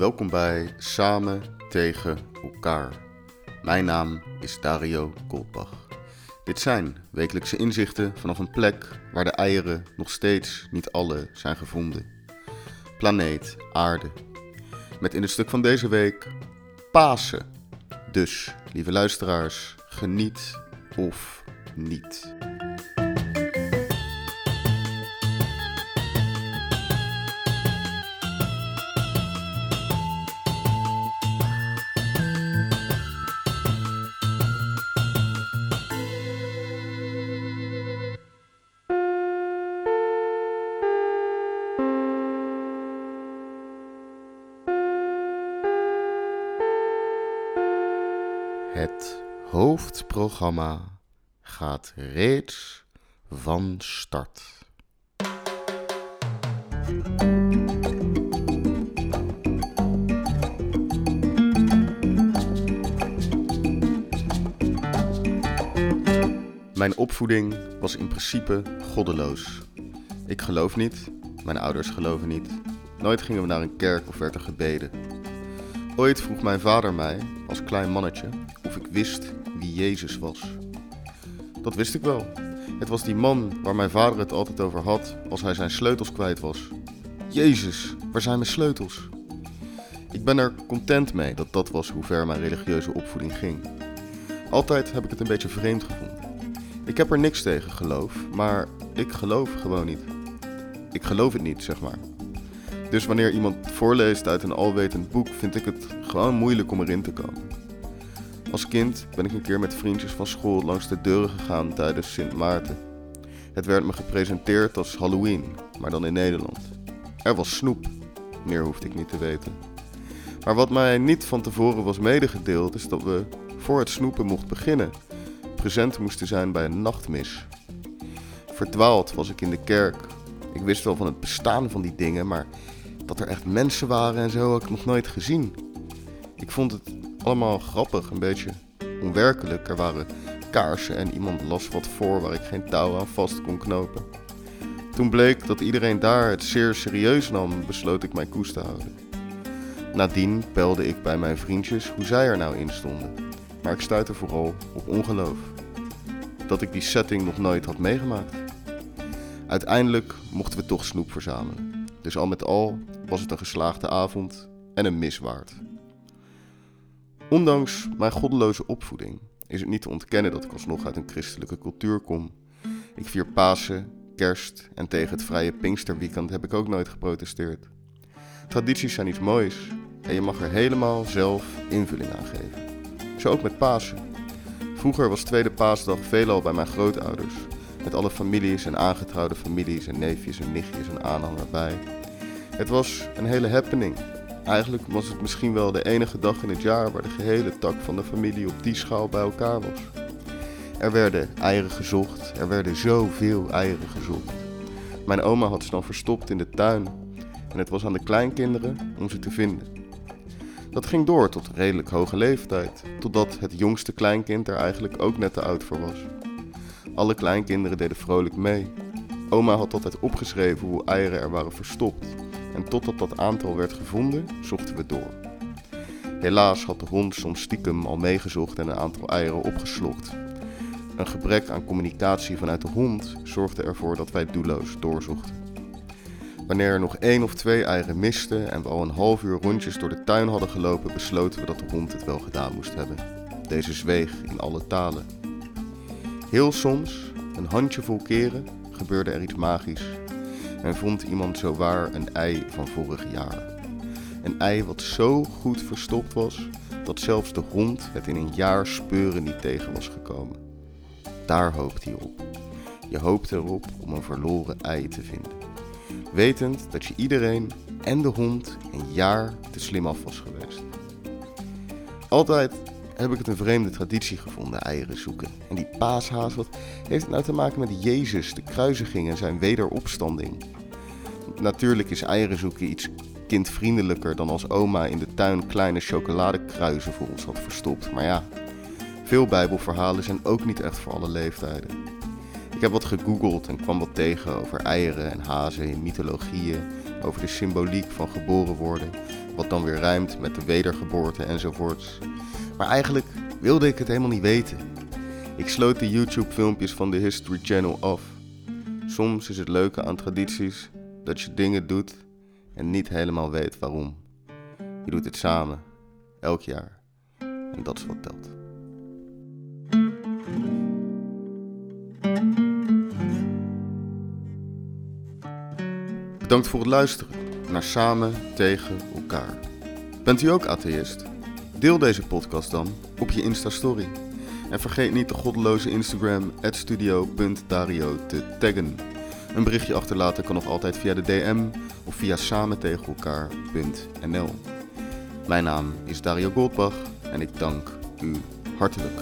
welkom bij Samen tegen elkaar. Mijn naam is Dario Goldbach. Dit zijn wekelijkse inzichten vanaf een plek waar de eieren nog steeds niet alle zijn gevonden. Planeet Aarde. Met in het stuk van deze week Pasen. Dus, lieve luisteraars, geniet of niet. Het hoofdprogramma gaat reeds van start. Mijn opvoeding was in principe goddeloos. Ik geloof niet, mijn ouders geloven niet. Nooit gingen we naar een kerk of werd er gebeden. Ooit vroeg mijn vader mij, als klein mannetje, of ik wist wie Jezus was. Dat wist ik wel. Het was die man waar mijn vader het altijd over had als hij zijn sleutels kwijt was. Jezus, waar zijn mijn sleutels? Ik ben er content mee dat dat was hoe ver mijn religieuze opvoeding ging. Altijd heb ik het een beetje vreemd gevonden. Ik heb er niks tegen geloof, maar ik geloof gewoon niet. Ik geloof het niet, zeg maar. Dus wanneer iemand voorleest uit een alwetend boek, vind ik het gewoon moeilijk om erin te komen. Als kind ben ik een keer met vriendjes van school langs de deuren gegaan tijdens Sint Maarten. Het werd me gepresenteerd als Halloween, maar dan in Nederland. Er was snoep, meer hoefde ik niet te weten. Maar wat mij niet van tevoren was medegedeeld, is dat we, voor het snoepen mocht beginnen, present moesten zijn bij een nachtmis. Verdwaald was ik in de kerk. Ik wist wel van het bestaan van die dingen, maar dat er echt mensen waren en zo had ik nog nooit gezien. Ik vond het allemaal grappig, een beetje onwerkelijk. Er waren kaarsen en iemand las wat voor waar ik geen touw aan vast kon knopen. Toen bleek dat iedereen daar het zeer serieus nam, besloot ik mijn koest te houden. Nadien pelde ik bij mijn vriendjes hoe zij er nou in stonden, maar ik stuitte vooral op ongeloof. Dat ik die setting nog nooit had meegemaakt. Uiteindelijk mochten we toch snoep verzamelen. Dus al met al was het een geslaagde avond en een miswaard. Ondanks mijn goddeloze opvoeding is het niet te ontkennen dat ik alsnog uit een christelijke cultuur kom. Ik vier Pasen, Kerst en tegen het vrije Pinksterweekend heb ik ook nooit geprotesteerd. Tradities zijn iets moois en je mag er helemaal zelf invulling aan geven. Zo ook met Pasen. Vroeger was tweede paasdag veelal bij mijn grootouders, met alle families en aangetrouwde families en neefjes en nichtjes en aanhang erbij. Het was een hele happening. Eigenlijk was het misschien wel de enige dag in het jaar waar de gehele tak van de familie op die schaal bij elkaar was. Er werden eieren gezocht, er werden zoveel eieren gezocht. Mijn oma had ze dan verstopt in de tuin en het was aan de kleinkinderen om ze te vinden. Dat ging door tot redelijk hoge leeftijd, totdat het jongste kleinkind er eigenlijk ook net te oud voor was. Alle kleinkinderen deden vrolijk mee. Oma had altijd opgeschreven hoe eieren er waren verstopt en totdat dat aantal werd gevonden, zochten we door. Helaas had de hond soms stiekem al meegezocht en een aantal eieren opgeslokt. Een gebrek aan communicatie vanuit de hond zorgde ervoor dat wij doelloos doorzochten. Wanneer er nog één of twee eieren misten en we al een half uur rondjes door de tuin hadden gelopen, besloten we dat de hond het wel gedaan moest hebben. Deze zweeg in alle talen. Heel soms, een handjevol keren, gebeurde er iets magisch en vond iemand zowaar een ei van vorig jaar. Een ei wat zo goed verstopt was dat zelfs de hond het in een jaar speuren niet tegen was gekomen. Daar hoopt hij op. Je hoopt erop om een verloren ei te vinden. Wetend dat je iedereen en de hond een jaar te slim af was geweest. Altijd heb ik het een vreemde traditie gevonden, eieren zoeken. En die paashaas, wat heeft het nou te maken met Jezus, de kruisiging en zijn wederopstanding? Natuurlijk is eieren zoeken iets kindvriendelijker dan als oma in de tuin kleine chocoladekruizen voor ons had verstopt. Maar ja, veel bijbelverhalen zijn ook niet echt voor alle leeftijden. Ik heb wat gegoogeld en kwam wat tegen over eieren en hazen in mythologieën over de symboliek van geboren worden, wat dan weer rijmt met de wedergeboorte enzovoorts. Maar eigenlijk wilde ik het helemaal niet weten. Ik sloot de YouTube-filmpjes van de History Channel af. Soms is het leuke aan tradities dat je dingen doet en niet helemaal weet waarom. Je doet het samen, elk jaar. En dat is wat telt. Bedankt voor het luisteren naar Samen tegen elkaar. Bent u ook atheïst? Deel deze podcast dan op je Insta-story. En vergeet niet de goddeloze Instagram studio.dario te taggen. Een berichtje achterlaten kan nog altijd via de DM of via samentegenelkaar.nl. Mijn naam is Dario Goldbach en ik dank u hartelijk.